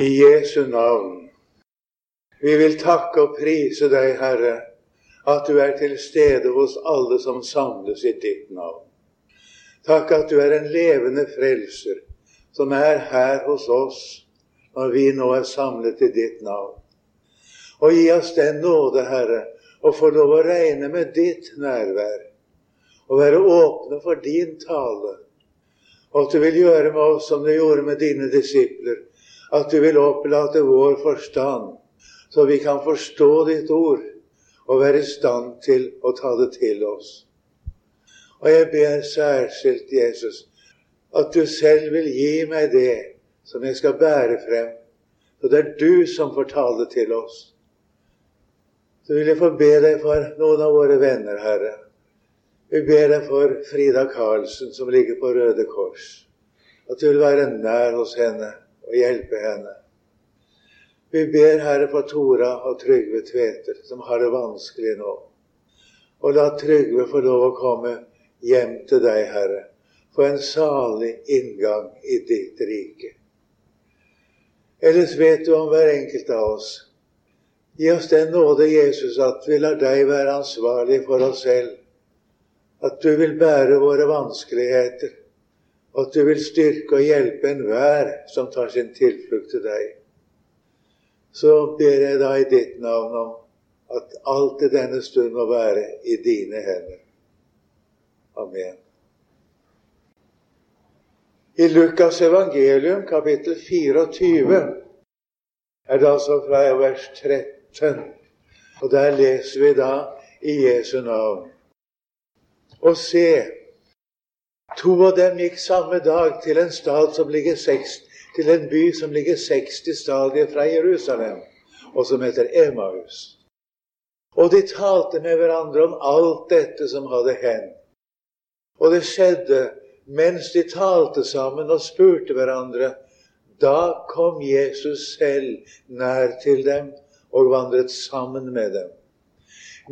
I Jesu navn. Vi vil takke og prise deg, Herre, at du er til stede hos alle som samles i ditt navn. Takk at du er en levende frelser som er her hos oss når vi nå er samlet i ditt navn. Og gi oss den nåde, Herre, å få lov å regne med ditt nærvær og være åpne for din tale. Og at du vil gjøre med oss som du gjorde med dine disipler, at du vil opplate vår forstand, så vi kan forstå ditt ord og være i stand til å ta det til oss. Og jeg ber særskilt Jesus at du selv vil gi meg det som jeg skal bære frem. Så det er du som får tale til oss. Så vil jeg få be deg for noen av våre venner, Herre. Vi ber deg for Frida Karlsen, som ligger på Røde Kors. At du vil være nær hos henne og hjelpe henne. Vi ber Herre for Tora og Trygve Tveter, som har det vanskelig nå. Og la Trygve få lov å komme hjem til deg, Herre, få en salig inngang i ditt rike. Ellers vet du om hver enkelt av oss. Gi oss den nåde, Jesus, at vi lar deg være ansvarlig for oss selv. At du vil bære våre vanskeligheter at du vil styrke og hjelpe enhver som tar sin tilflukt til deg. Så ber jeg da i ditt navn om at alt i denne stund må være i dine hender. Amen. I Lukas evangelium kapittel 24 er det altså fra vers 13. Og der leser vi da i Jesu navn. Og se, To av dem gikk samme dag til en, til en by som ligger 60 stadier fra Jerusalem, og som heter Emaus. Og de talte med hverandre om alt dette som hadde hendt. Og det skjedde mens de talte sammen og spurte hverandre. Da kom Jesus selv nær til dem og vandret sammen med dem.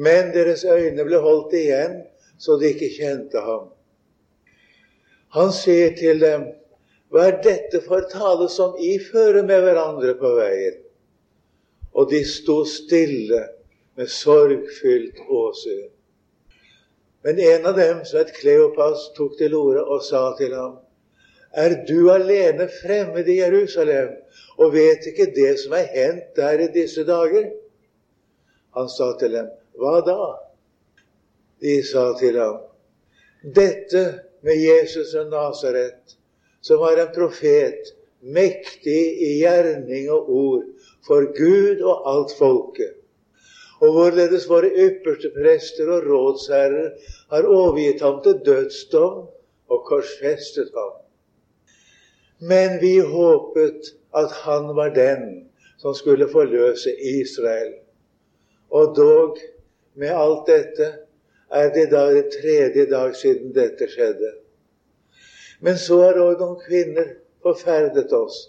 Men deres øyne ble holdt igjen, så de ikke kjente ham. Han sier til dem, hva er dette for tale som I fører med hverandre på veien? Og de sto stille med sorgfylt åsyn. Men en av dem, som het Kleopas, tok til orde og sa til ham, Er du alene fremmed i Jerusalem og vet ikke det som er hendt der i disse dager? Han sa til dem, Hva da? De sa til ham, Dette med Jesus av Nasaret, som var en profet, mektig i gjerning og ord for Gud og alt folket. Og hvorledes våre ypperste prester og rådsherrer har overgitt ham til dødsdom og korsfestet ham. Men vi håpet at han var den som skulle forløse Israel. Og dog, med alt dette, er det da det tredje dag siden dette skjedde. Men så har òg noen kvinner forferdet oss.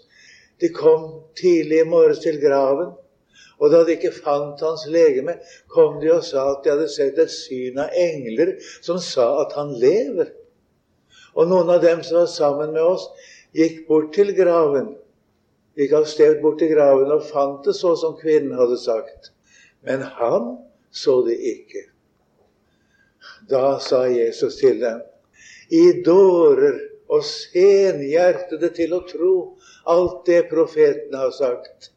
De kom tidlig i morges til graven, og da de ikke fant hans legeme, kom de og sa at de hadde sett et syn av engler som sa at han lever. Og noen av dem som var sammen med oss, gikk bort til graven. Gikk av sted bort til graven og fant det så som kvinnen hadde sagt. Men han så det ikke. Da sa Jesus til dem, i dårer og senhjertede til å tro alt det profetene har sagt.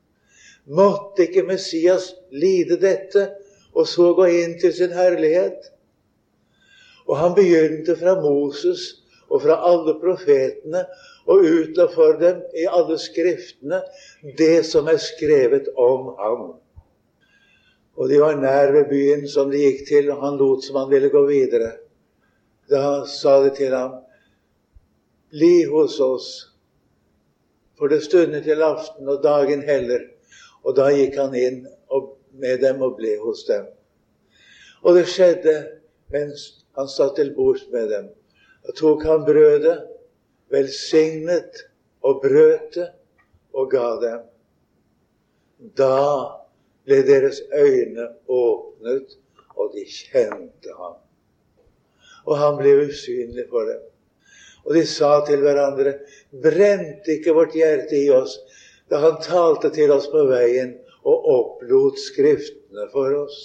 Måtte ikke Messias lide dette og så gå inn til sin herlighet? Og han begynte fra Moses og fra alle profetene og utla for dem i alle skriftene det som er skrevet om ham. Og de var nær ved byen som de gikk til, og han lot som han ville gå videre. Da sa de til ham, Bli hos oss, for det stunder til aften, og dagen heller. Og da gikk han inn med dem og ble hos dem. Og det skjedde mens han satt til bords med dem. Da tok han brødet, velsignet og brøt det og ga dem. Da ble deres øyne åpnet, og de kjente ham. Og han ble usynlig for dem. Og de sa til hverandre, brente ikke vårt hjerte i oss da han talte til oss på veien og opplot Skriftene for oss.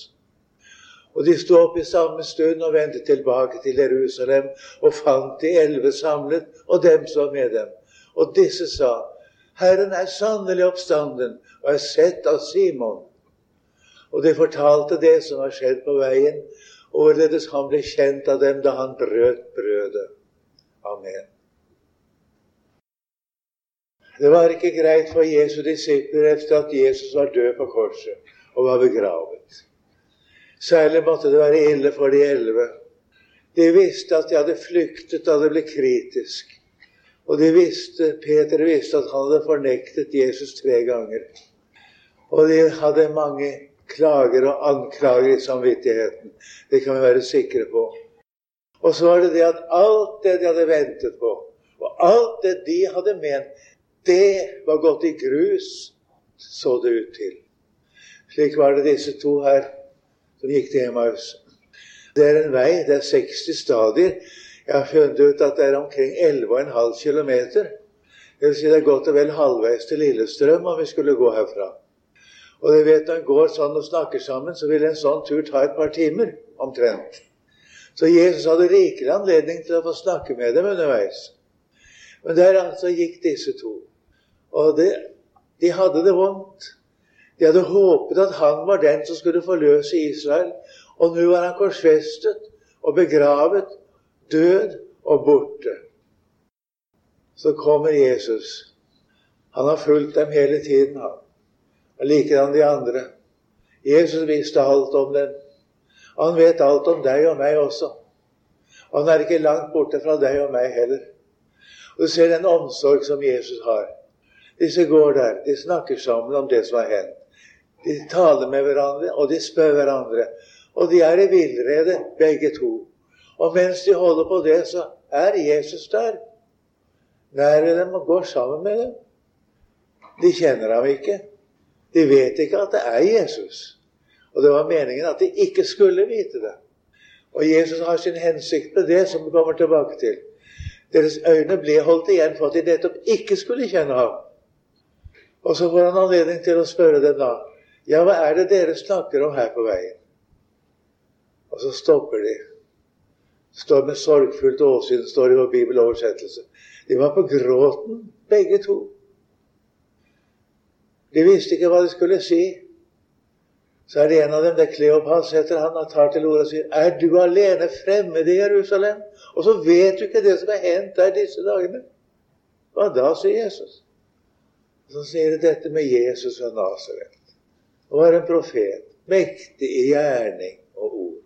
Og de sto opp i samme stund og vendte tilbake til Jerusalem og fant de elleve samlet, og dem som med dem. Og disse sa, Herren er sannelig oppstanden og er sett av Simon. Og de fortalte det som var skjedd på veien, og hvorledes han ble kjent av dem da han brøt brødet. Amen. Det var ikke greit for Jesu disipler etter at Jesus var død på korset og var begravet. Særlig måtte det være ille for de elleve. De visste at de hadde flyktet da det ble kritisk. Og de visste, Peter visste at han hadde fornektet Jesus tre ganger. Og de hadde mange klager og anklager i samvittigheten. Det kan vi være sikre på. Og så var det det at alt det de hadde ventet på, og alt det de hadde ment, det var gått i grus, så det ut til. Slik var det disse to her som gikk til Emmaus. Det er en vei, det er 60 stadier. Jeg har funnet ut at det er omkring 11,5 km. Det vil si det er godt og vel halvveis til Lillestrøm om vi skulle gå herfra. Og du vet, når en går sånn og snakker sammen, så vil en sånn tur ta et par timer omtrent. Så Jesus hadde rikelig anledning til å få snakke med dem underveis. Men der altså gikk disse to. Og det, de hadde det vondt. De hadde håpet at han var den som skulle forløse Israel. Og nå var han korsfestet og begravet, død og borte. Så kommer Jesus. Han har fulgt dem hele tiden, han. Og likedan de andre. Jesus visste alt om dem. Han vet alt om deg og meg også. Og han er ikke langt borte fra deg og meg heller. Og Du ser den omsorg som Jesus har. Disse går der, de snakker sammen om det som har hendt. De taler med hverandre, og de spør hverandre. Og de er i villrede, begge to. Og mens de holder på det, så er Jesus der. Nær ved dem og går sammen med dem. De kjenner ham ikke. De vet ikke at det er Jesus. Og det var meningen at de ikke skulle vite det. Og Jesus har sin hensikt med det, som vi kommer tilbake til. Deres øyne ble holdt igjen for at de nettopp ikke skulle kjenne ham. Og så får han anledning til å spørre dem da Ja, hva er det dere snakker om her på veien? Og så stopper de. Står med sorgfullt åsyn, står det i vår bibeloversettelse. De var på gråten, begge to. De visste ikke hva de skulle si. Så er det en av dem, det er Kleopas, heter han, og tar til orde og sier, 'Er du alene fremmed i Jerusalem?' Og så vet du ikke det som er hendt der disse dagene. Hva da, sier Jesus. Så sier de dette med Jesus fra Nasaret. Og var en profet, mektig i gjerning og ord.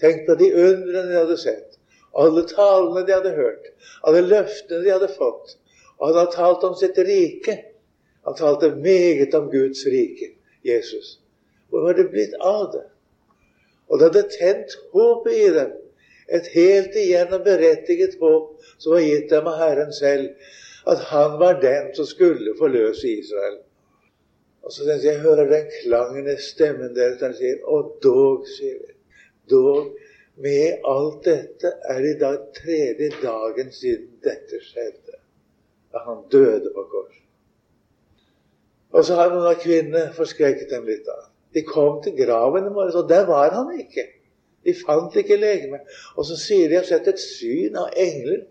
Tenk på de undrene de hadde sett, alle talene de hadde hørt, alle løftene de hadde fått. Og han hadde talt om sitt rike han talte meget om Guds rike, Jesus. Hvor var det blitt av det? Og det hadde tent håpet i dem. Et helt igjennom berettiget håp som var gitt dem av Herren selv. At han var den som skulle forløse Israel. Og så jeg, jeg hører den klangen i stemmen deres. Den sier Og dog, sier vi. Dog, med alt dette er i dag tredje dagen siden dette skjedde. Da han døde på korset. Og så har noen av kvinnene forskrekket dem litt. da. De kom til graven i morges, og der var han ikke. De fant ikke legemet. Og så sier de har sett et syn av engler.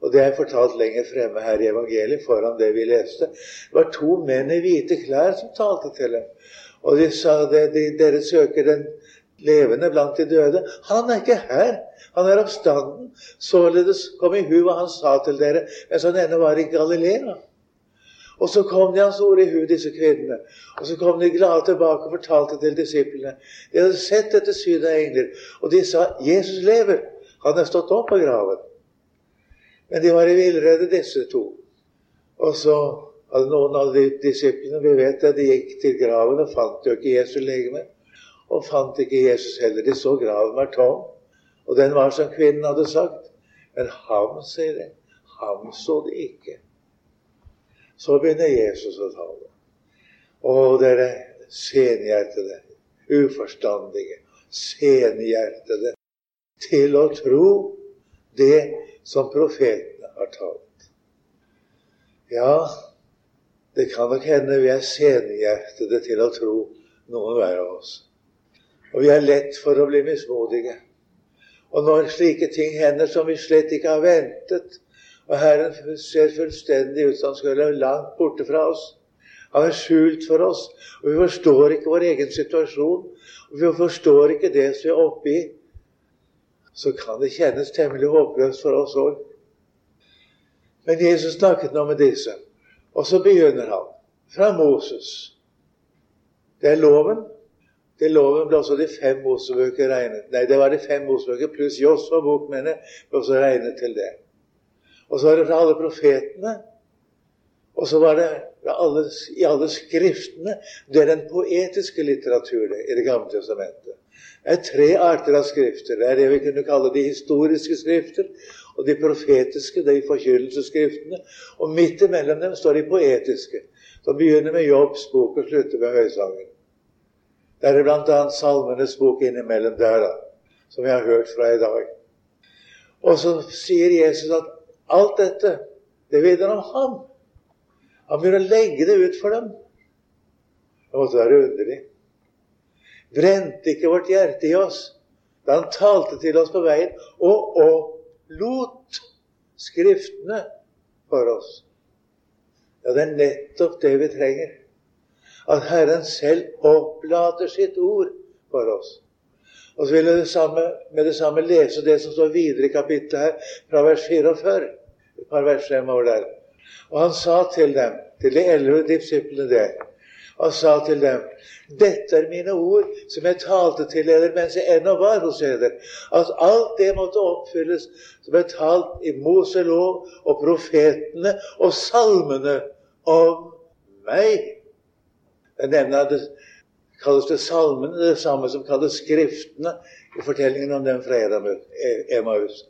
Og det er fortalt lenger fremme her i evangeliet, foran det vi leste. Det var to menn i hvite klær som talte til dem. Og de sa det, de, dere søker den levende blant de døde. Han er ikke her. Han er oppstanden. Således kom i hu hva han sa til dere mens han ennå var i Galilea. Og så kom de hans ord i hu, disse kvinnene. Og så kom de glade tilbake og fortalte til disiplene. De hadde sett dette synet av engler, og de sa 'Jesus lever'. Han er stått opp av graven. Men de var i villrede, disse to. Og så hadde noen av de disiplene Vi vet at de gikk til graven og fant jo ikke Jesu legeme. Og fant ikke Jesus heller. De så graven var tom. Og den var som kvinnen hadde sagt. Men ham, sier de, ham så de ikke. Så begynner Jesus å tale. Å, dere senhjertede, uforstandige, senhjertede, til å tro det som profetene har talt. Ja, Det kan nok hende vi er senhjertede til å tro noen hver av oss. Og vi er lett for å bli mismodige. Og når slike ting hender som vi slett ikke har ventet, og Herren ser fullstendig ut som han skulle langt borte fra oss Han er skjult for oss, og vi forstår ikke vår egen situasjon, og vi forstår ikke det som vi er oppe i, så kan det kjennes temmelig håpløst for oss òg. Men Jesus snakket nå med disse, og så begynner han fra Moses. Det er loven, Det er loven ble også de fem Mosebøker regnet. Nei, det var de fem Mosebøker pluss Josva bok, mener jeg, ble også regnet til det. Og så var det fra alle profetene. Og så var det alle, i alle skriftene. Det er den poetiske litteraturen i Det gamle testamentet. Det er tre arter av skrifter. Det er det vi kunne kalle de historiske skrifter, og de profetiske, de forkynnelsesskriftene. Og midt imellom dem står de poetiske, som begynner med Jobbs bok og slutter med Høysangen. Det er bl.a. Salmenes bok innimellom der, da, som vi har hørt fra i dag. Og så sier Jesus at alt dette, det vitner om ham. Han begynner å legge det ut for dem. Det måtte være underlig. Brente ikke vårt hjerte i oss da han talte til oss på veien og lot Skriftene for oss? Ja, det er nettopp det vi trenger at Herren selv opplater sitt ord for oss. Og så vil jeg med det samme lese det som står videre i kapittelet her, fra vers 44. Et par vers fremover der. Og han sa til dem, til de elleve disiplene der, han sa til dem dette er mine ord som jeg talte til dere mens jeg ennå var hos dere. At alt det måtte oppfylles som er talt i Moselov og profetene og salmene om meg. Jeg nevner at det kalles det salmene, det samme som kalles Skriftene i fortellingen om den fra Emmaus.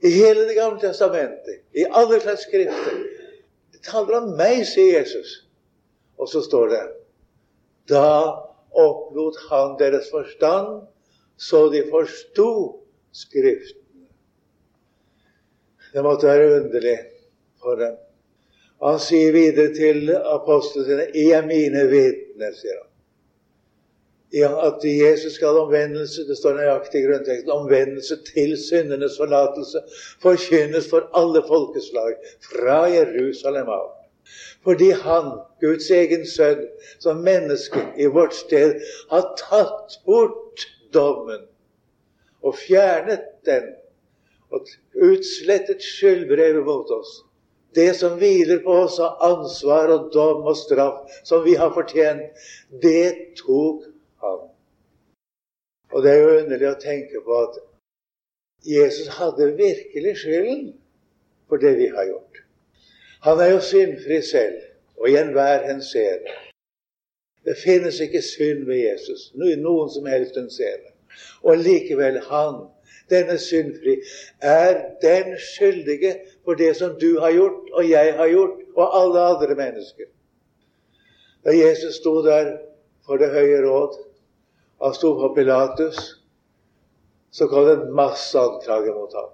I hele Det gamle testamentet, i alle slags skrifter. Det taler om meg, sier Jesus. Og så står det Da opplot han deres forstand, så de forsto Skriftene. Det måtte være underlig for dem. Han sier videre til apostlene sine 'I er mine vitner', sier han. At Jesus skal omvendelse, det står nøyaktig i grunnteksten, omvendelse til syndenes forlatelse forkynnes for alle folkeslag fra Jerusalem av. Fordi han, Guds egen sønn, som menneske i vårt sted, har tatt bort dommen og fjernet den og utslettet skyldbrevet mot oss. Det som hviler på oss av ansvar og dom og straff som vi har fortjent, det tok han. Og det er jo underlig å tenke på at Jesus hadde virkelig skylden for det vi har gjort. Han er jo syndfri selv, og i enhver henseende. Det finnes ikke synd ved Jesus, noen som helst henseende. Og likevel, han denne syndfri, er den skyldige for det som du har gjort, og jeg har gjort, og alle andre mennesker. Da Jesus sto der for det høye råd, han sto på Pilatus, så kom det masse anklager mot ham.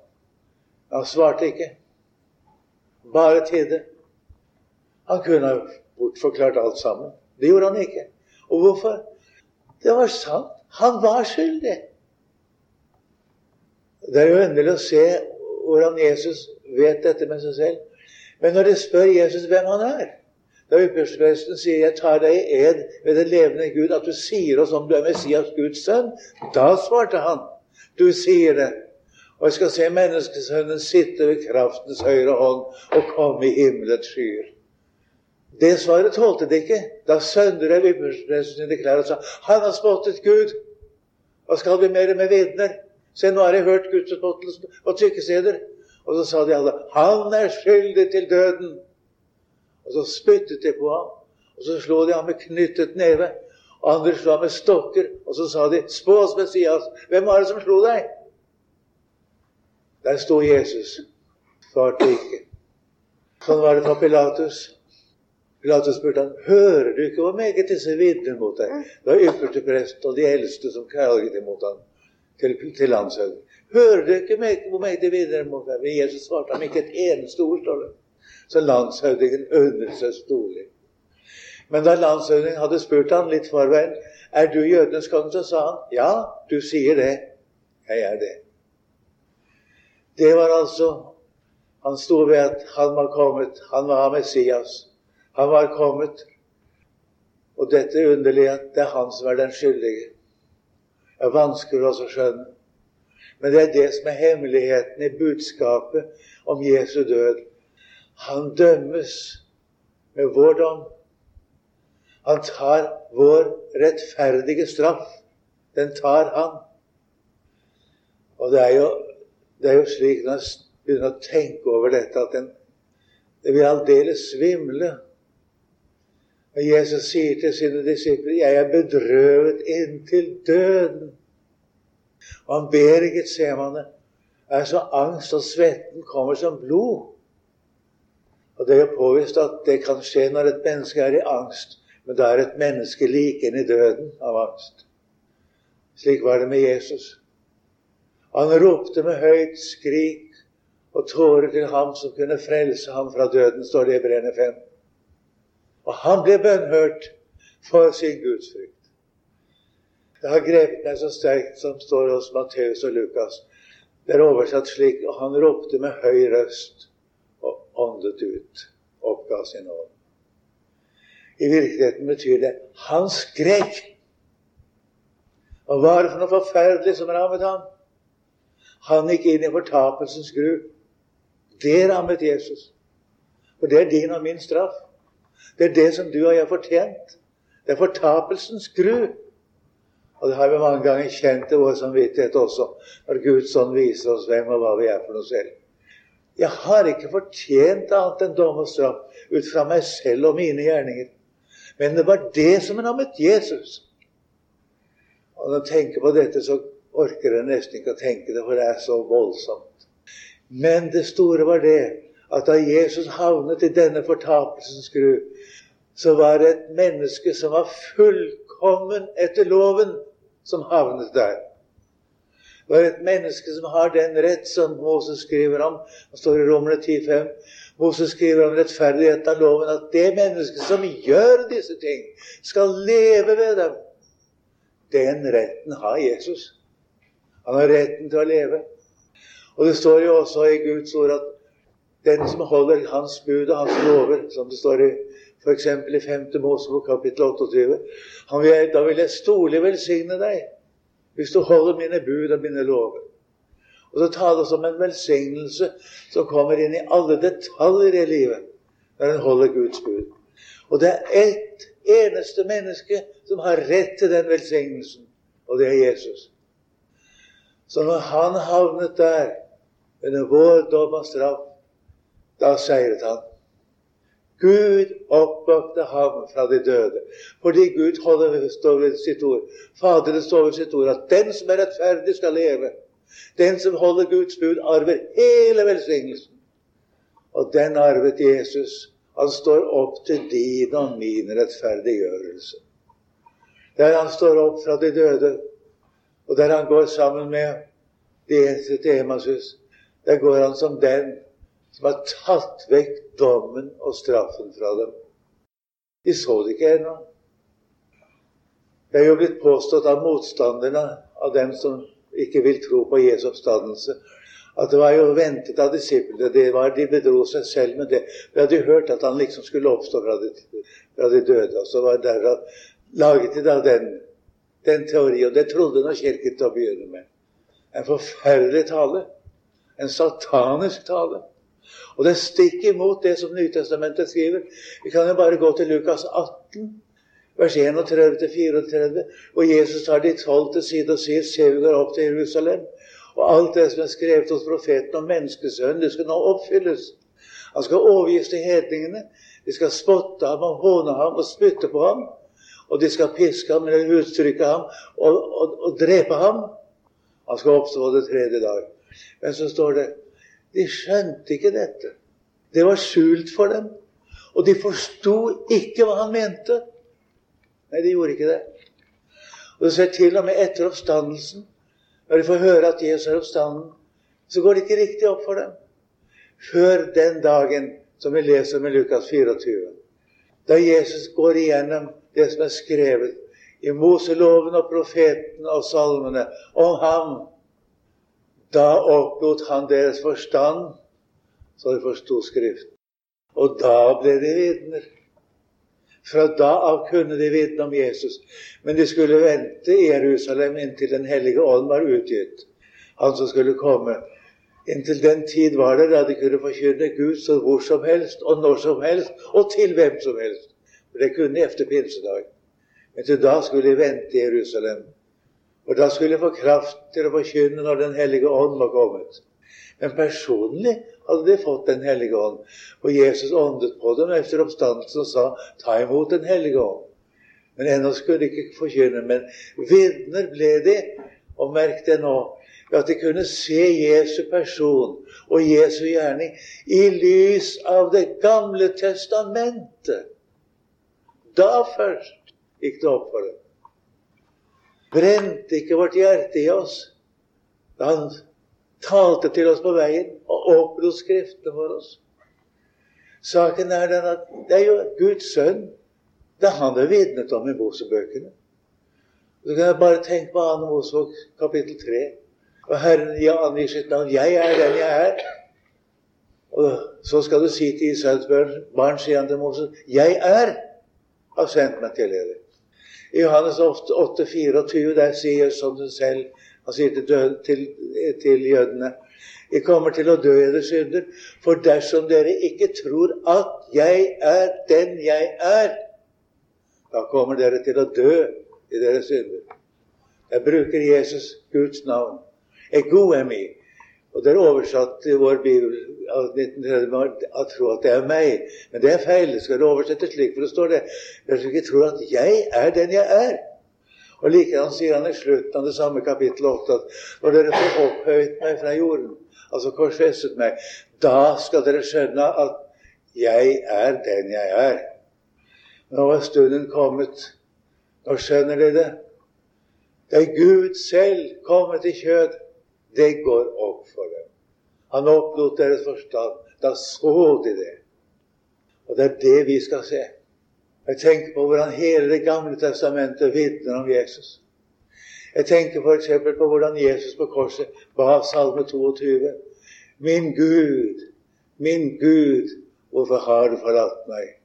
Han svarte ikke. Bare tidde. Han kunne ha bortforklart alt sammen. Det gjorde han ikke. Og hvorfor? Det var sant. Han var skyldig. Det er jo underlig å se hvordan Jesus vet dette med seg selv. Men når de spør Jesus hvem han er Da ypperstepresten sier 'Jeg tar deg i ed ved den levende Gud' at du sier oss om du er Messias, Guds sønn, da svarte han 'Du sier det'. Og jeg skal se menneskesønnen sitte ved kraftens høyre hånd og komme i himmelets skyer. Det svaret tålte de ikke. Da søndret ypperstepresten sine klær og sa 'Han har spottet Gud'. Hva skal vi mer med vitner? Se, nå har jeg hørt gudsutmattelsen og trykkesteder. Og så sa de alle 'Han er skyldig til døden'. Og så spyttet de på ham. Og så slo de ham med knyttet neve. Og andre slo ham med stokker. Og så sa de 'Spå oss, Messias, hvem var det som slo deg?' Der sto Jesus. Svarte ikke. Sånn var det for Pilatus. Pilatus spurte han, 'Hører du ikke hvor meget disse vitner mot deg?' Det var ypperste prest og de eldste som klaget imot ham til, til landshøvding. Hører du ikke hvor meget de vitner mot deg? Men Jesus svarte ham ikke et eneste ord, står. Så landshøvdingen undret seg storlig. Men da landshøvdingen hadde spurt han litt forveien er du jødenes konge, så sa han ja, du sier det. Jeg er det. Det var altså Han sto ved at han var kommet. Han var Messias. Han var kommet. Og dette underlige at det er han som er den skyldige. Det er vanskelig å skjønne. Men det er det som er hemmeligheten i budskapet om Jesu død. Han dømmes med vår dom. Han tar vår rettferdige straff. Den tar han. Og det er jo, det er jo slik når en begynner å tenke over dette, at en, det vil aldeles svimle. Og Jesus sier til sine disipler 'Jeg er bedrøvet inntil døden'. Og han ber i Getsemane. Er så angst, og svetten kommer som blod. Og Det er jo påvist at det kan skje når et menneske er i angst. Men da er et menneske like inn i døden av angst. Slik var det med Jesus. Han ropte med høyt skrik og tårer til ham som kunne frelse ham fra døden, står det i Brenne 5. Og han ble bønnhørt for sin gudsfrykt. Det har grepet meg så sterkt som står hos Matteus og Lukas. Det er oversatt slik og han ropte med høy røst åndet ut, oppga sin ånd. I virkeligheten betyr det han skrek. Og hva er det for noe forferdelig som rammet ham? Han gikk inn i fortapelsens gru. Det rammet Jesus. For det er din og min straff. Det er det som du og jeg har fortjent. Det er fortapelsens gru. Og det har vi mange ganger kjent i vår samvittighet også, når Guds ånd viser oss hvem og hva vi er for noe selv. Jeg har ikke fortjent annet enn dom og straff ut fra meg selv og mine gjerninger. Men det var det som rammet Jesus. Og når jeg tenker på dette, så orker jeg nesten ikke å tenke det, for det er så voldsomt. Men det store var det at da Jesus havnet i denne fortapelsens gru, så var det et menneske som var fullkommen etter loven, som havnet der. Det er et menneske som har den rett som Moses skriver om. Det står i Romerne 10,5. Moses skriver om rettferdigheten av loven at det mennesket som gjør disse ting, skal leve ved dem. Den retten har Jesus. Han har retten til å leve. Og det står jo også i Guds ord at den som holder Hans bud og Hans lover, som det står i F.eks. i 5. Mosebok kapittel 28. Vil, da vil jeg storlig velsigne deg hvis du holder mine bud og mine lover. Og så tales om en velsignelse som kommer inn i alle detaljer i livet når en holder Guds bud. Og det er ett eneste menneske som har rett til den velsignelsen, og det er Jesus. Så når han havnet der under vår dom og straff, da seiret han. Gud oppvakte ham fra de døde. Fordi Gud holder, står ved sitt ord. Faderen står ved sitt ord at den som er rettferdig, skal leve. Den som holder Guds bud, arver hele velsignelsen. Og den arvet Jesus. Han står opp til din og min rettferdiggjørelse. Der han står opp fra de døde, og der han går sammen med de eneste til Emasus, der går han som den som har tatt vekk dommen og straffen fra dem. De så det ikke ennå. Det er jo blitt påstått av motstanderne, av dem som ikke vil tro på Jesu oppstandelse, at det var jo ventet av disiplene. Det var, de bedro seg selv med det. Vi hadde hørt at han liksom skulle oppstå fra de, fra de døde. Og så var det derav laget de da den, den teori, og det trodde nå Kirken til å begynne med. En forferdelig tale. En satanisk tale. Og det er stikk imot det som Nytestamentet skriver. Vi kan jo bare gå til Lukas 18, vers 31-34, hvor Jesus tar de tolv til side og sier Se, vi går opp til Jerusalem. Og alt det som er skrevet hos profeten om menneskesønnen, det skal nå oppfylles. Han skal overgis til hedningene. De skal spotte ham og håne ham og spytte på ham. Og de skal piske ham eller uttrykke ham og, og, og drepe ham. Han skal oppstå det tredje dag. Men så står det de skjønte ikke dette. Det var skjult for dem. Og de forsto ikke hva han mente. Nei, de gjorde ikke det. Og ser til og med etter oppstandelsen, når de får høre at Jesus er oppstanden, så går det ikke riktig opp for dem. Før den dagen som vi leser med Lukas 24. Da Jesus går igjennom det som er skrevet i Moseloven og profeten og salmene om ham, da opplot han deres forstand, så de forsto Skriften. Og da ble de vitner. Fra da av kunne de vitne om Jesus, men de skulle vente i Jerusalem inntil Den hellige ånd var utgitt, han som skulle komme. Inntil den tid var det da de kunne forkynne Gud så hvor som helst og når som helst og til hvem som helst. For det kunne efter pinsedag. Men til da skulle de vente i Jerusalem. Og da skulle de få kraft til å forkynne når Den hellige ånd var kommet. Men personlig hadde de fått Den hellige ånd. Og Jesus åndet på dem etter oppstandelsen og sa, 'Ta imot Den hellige ånd'. Men ennå skulle de ikke forkynne. Men vitner ble de. Og merk det nå at de kunne se Jesu person og Jesu gjerning i lys av Det gamle testamentet. Da først gikk det opp for dem. Brente ikke vårt hjerte i oss da han talte til oss på veien og åpnet Skriftene for oss. Saken er den at det er jo Guds sønn. Det er han det er vitnet om i Mosebøkene. Så kan jeg bare tenke på Anne Mosebok kapittel 3. Og Herren angir sitt navn. 'Jeg er den jeg er'. Og så skal du si til Israels barn, sier han til Moses, 'Jeg er har sendt meg til dere'. I Johannes 8, 8 24, der sier du selv han sier til, døde, til, til jødene Jeg kommer til å dø i deres synder, for dersom dere ikke tror at jeg er den jeg er, da kommer dere til å dø i deres synder. Jeg bruker Jesus, Guds navn. Egoemi. mi. Og det er oversatt i vår bibel av 1930 at tro at det er meg. Men det er feil. Det skal oversettes slik, for det står det. Dere ikke tror at jeg er den jeg er. Og likedan sier han i slutten av det samme kapittel 8 at når dere får opphøyet meg fra jorden, altså korsfestet meg, da skal dere skjønne at jeg er den jeg er. Nå er stunden kommet. Nå skjønner dere det. Det er Gud selv kommet i kjød. Det går opp for dem. Han opplot deres forstand. Da så de det. Og det er det vi skal se. Jeg tenker på hvordan hele Det gamle testamentet vitner om Jesus. Jeg tenker f.eks. på hvordan Jesus på korset ba Salme 22. Min Gud, min Gud, hvorfor har du forlatt meg?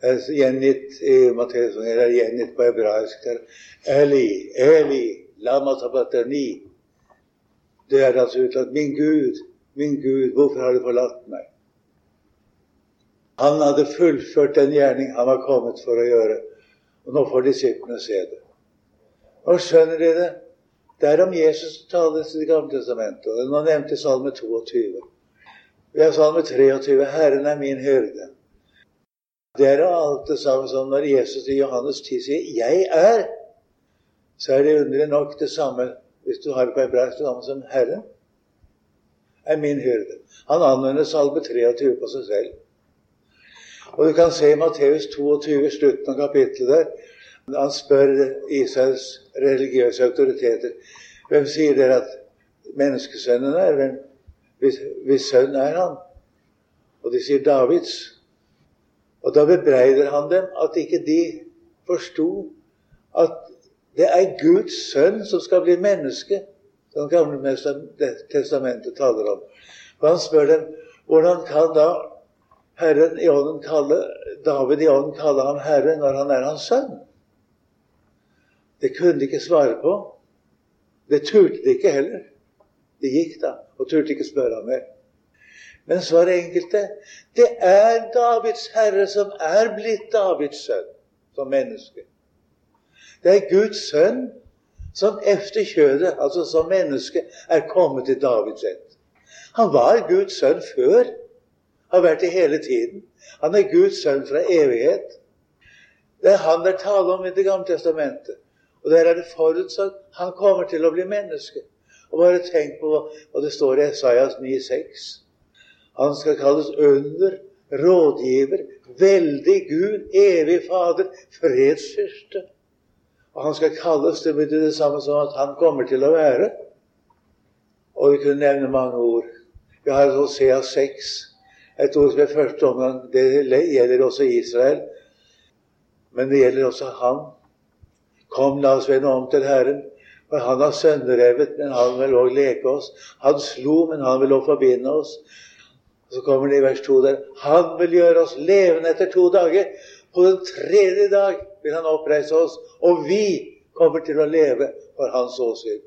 Det er gjengitt i Matteus, eller gjengitt på hebraisk. Eli, Eli, lama tabatani. Det er altså uttalt Min Gud, min Gud, hvorfor har du forlatt meg? Han hadde fullført den gjerning han var kommet for å gjøre. Og nå får disiplene se det. Og skjønner de det? Det er om Jesus som tales i Det gamle testamentet. Og nå nevnte Salme 22. Vi har Salme 23. 'Herren er min hyrde'. Det er alt det samme som når Jesus i Johannes 10 sier 'Jeg er'. Så er det underlig nok det samme hvis du har på hebraisk, navn som Herre, er min hyrde'. Han anvender Salme 23 på seg selv. Og du kan se i Matteus 22, slutten av kapittelet der. Han spør Israels religiøse autoriteter hvem sier dere at menneskesønnen er. Hvem, hvis, hvis sønn er han? Og de sier Davids. Og da bebreider han dem at ikke de forsto at det er Guds sønn som skal bli menneske, som Gamle testamentet taler om. Og han spør dem hvordan kan da Herren i ånden kalle, David i ånden kalle ham herre når han er hans sønn. Det kunne de ikke svare på. Det turte de ikke heller. De gikk da og turte ikke spørre ham mer. Men svaret enkelte det er Davids herre som er blitt Davids sønn som menneske. Det er Guds sønn som efter kjødet, altså som menneske, er kommet til Davids ett. Han var Guds sønn før har vært det hele tiden. Han er Guds sønn fra evighet. Det er han det er tale om i Det gamle testamentet. Og der er det forutsatt han kommer til å bli menneske. Og bare tenk på hva det står i Esaias 9,6. Han skal kalles under, rådgiver, veldig Gud, evig Fader, fredsfyrste. Og han skal kalles det betyr det samme som at han kommer til å være. Og vi kunne nevne mange ord. Vi har Hosea 6 Et ord som i første omgang det gjelder også Israel, men det gjelder også han. Kom, la oss vende om til Herren. For han har sønderrevet, men han vil òg leke oss. Han slo, men han vil òg forbinde oss. Så kommer det i vers 2 der Han vil gjøre oss levende etter to dager. På den tredje dag vil han oppreise oss, og vi kommer til å leve for hans åsyn.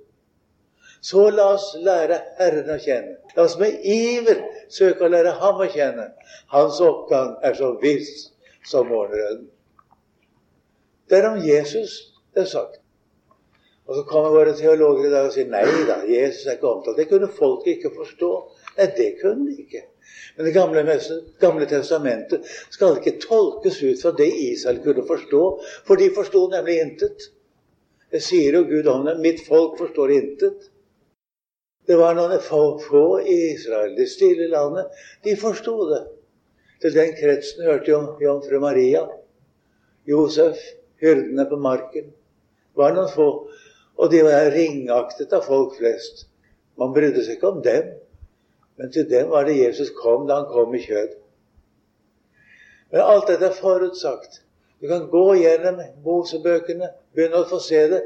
Så la oss lære Herren å kjenne. La oss med iver søke å lære Ham å kjenne. Hans oppgang er så viss som morgenrøden. Det er om Jesus det er sagt. Og så kommer våre teologer i dag og sier nei da, Jesus er ikke omtalt. Det kunne folk ikke forstå. Nei, det kunne de ikke. Men Det gamle, gamle testamentet skal ikke tolkes ut fra det Israel kunne forstå, for de forsto nemlig intet. Det sier jo Gud om dem. Mitt folk forstår intet. Det var noen få, få i Israel, det stille landet. De forsto det. Til den kretsen hørte jo jomfru Maria, Josef, hyrdene på marken. Det var noen få. Og de var ringaktet av folk flest. Man brydde seg ikke om dem, men til dem var det Jesus kom da han kom i kjød. Men alt dette er forutsagt. Du kan gå gjennom Mosebøkene, begynne å få se det.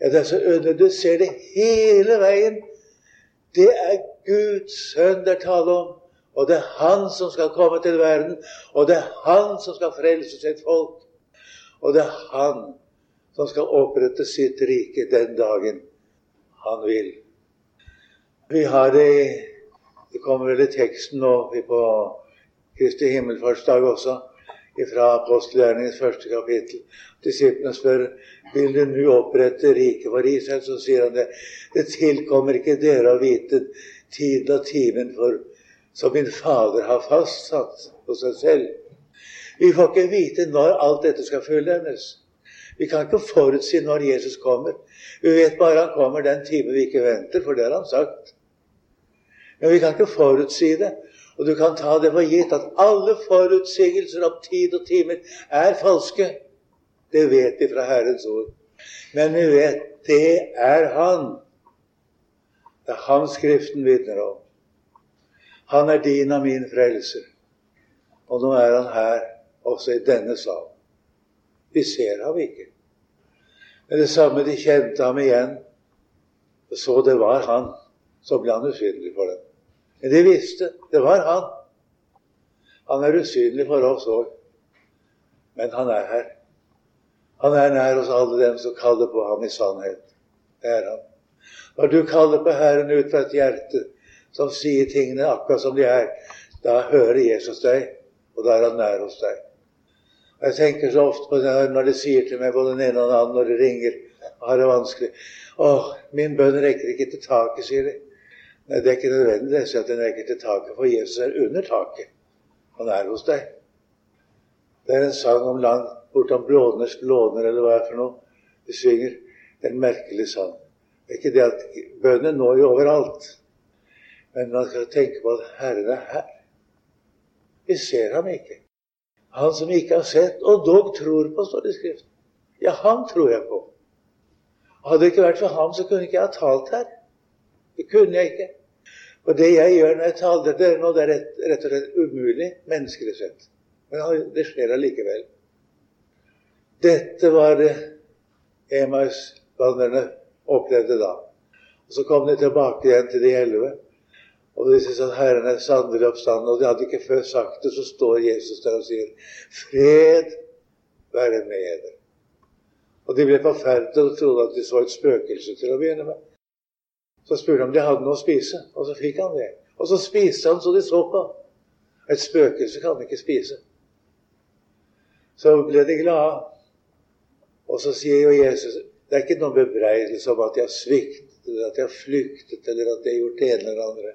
Ja, det er så under. Du ser det hele veien. Det er Guds sønn det er tale om. Og det er Han som skal komme til verden. Og det er Han som skal frelse sitt folk. Og det er Han som skal opprette sitt rike den dagen han vil. Vi har det Det kommer vel i teksten nå på Kristi himmelfartsdag også, fra apostelgjerningens første kapittel. Disiplene spør vil du nå opprette riket for Israel. Så sier han det. Det tilkommer ikke dere å vite tiden og timen for som min Fader har fastsatt på seg selv. Vi får ikke vite når alt dette skal fullendes. Vi kan ikke forutsi når Jesus kommer. Vi vet bare han kommer den time vi ikke venter, for det har han sagt. Men vi kan ikke forutsi det. Og du kan ta det for gitt at alle forutsigelser om tid og timer er falske. Det vet vi fra Herrens ord. Men vi vet det er Han. Det er Han Skriften vitner om. Han er din og min frelser. Og nå er han her, også i denne sal. Vi ser ham ikke. Men det samme de kjente ham igjen, så det var han. Så ble han usynlig for dem. Men de visste det var han. Han er usynlig for oss òg. Men han er her. Han er nær hos alle dem som kaller på ham i sannhet. Det er han. Når du kaller på Herren ut fra et hjerte som sier tingene akkurat som de er, da hører Jesus deg, og da er han nær hos deg. Jeg tenker så ofte på det når de sier til meg både den ene og den andre når de ringer og har det vanskelig. 'Å, min bønn rekker ikke til taket', sier de. Nei, det er ikke nødvendig det, at den enkelte taket, for Jesus er under taket. Han er hos deg. Det er en sang om land bortom blåners blåner, eller hva det er for noe. De synger. Det er en merkelig sang. Det er ikke det at bønnen når jo overalt. Men man skal tenke på at Herren er her. Vi ser ham ikke. Han som ikke har sett, og dog tror på, står det i Skriften. Ja, han tror jeg på. Hadde det ikke vært for ham, så kunne ikke jeg ha talt her. Det kunne jeg ikke. Og det jeg gjør når jeg taler til dere nå, det er rett, rett, og slett umulig menneskelig sett. Men det skjer allikevel. Dette var det Emaus-vandrerne opplevde da. Og Så kom de tilbake igjen til de elleve. Og de sier at Herren er sannelig oppstanden. Og de hadde ikke før sagt det, så står Jesus der og sier, 'Fred være med dere'. Og de ble forferdet og trodde at de så et spøkelse til å begynne med. Så spurte han om de hadde noe å spise, og så fikk han det. Og så spiste han så de så på. Et spøkelse kan ikke spise. Så ble de glade. Og så sier jo Jesus det er ikke noen bebreidelse om at de har sviktet, eller at de har flyktet, eller at de har gjort det ene eller andre.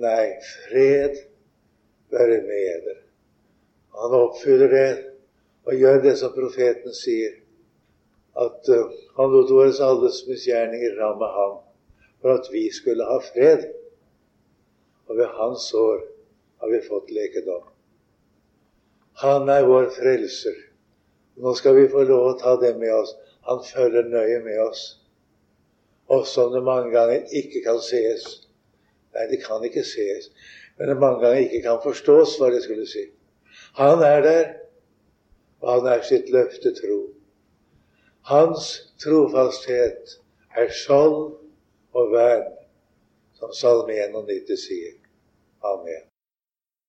Nei, fred være med dere. Han oppfyller det og gjør det som profeten sier, at uh, han lot våre alles misgjerninger ramme ham for at vi skulle ha fred. Og ved hans sår har vi fått lekedom. Han er vår frelser. Nå skal vi få lov å ta det med oss. Han følger nøye med oss, også om det mange ganger ikke kan sees. Nei, det kan ikke ses. men det mange ganger ikke kan forstås hva det skulle si. Han er der, og han er sitt løfte tro. Hans trofasthet er skjold og vern, som Salme 91 sier. Amen.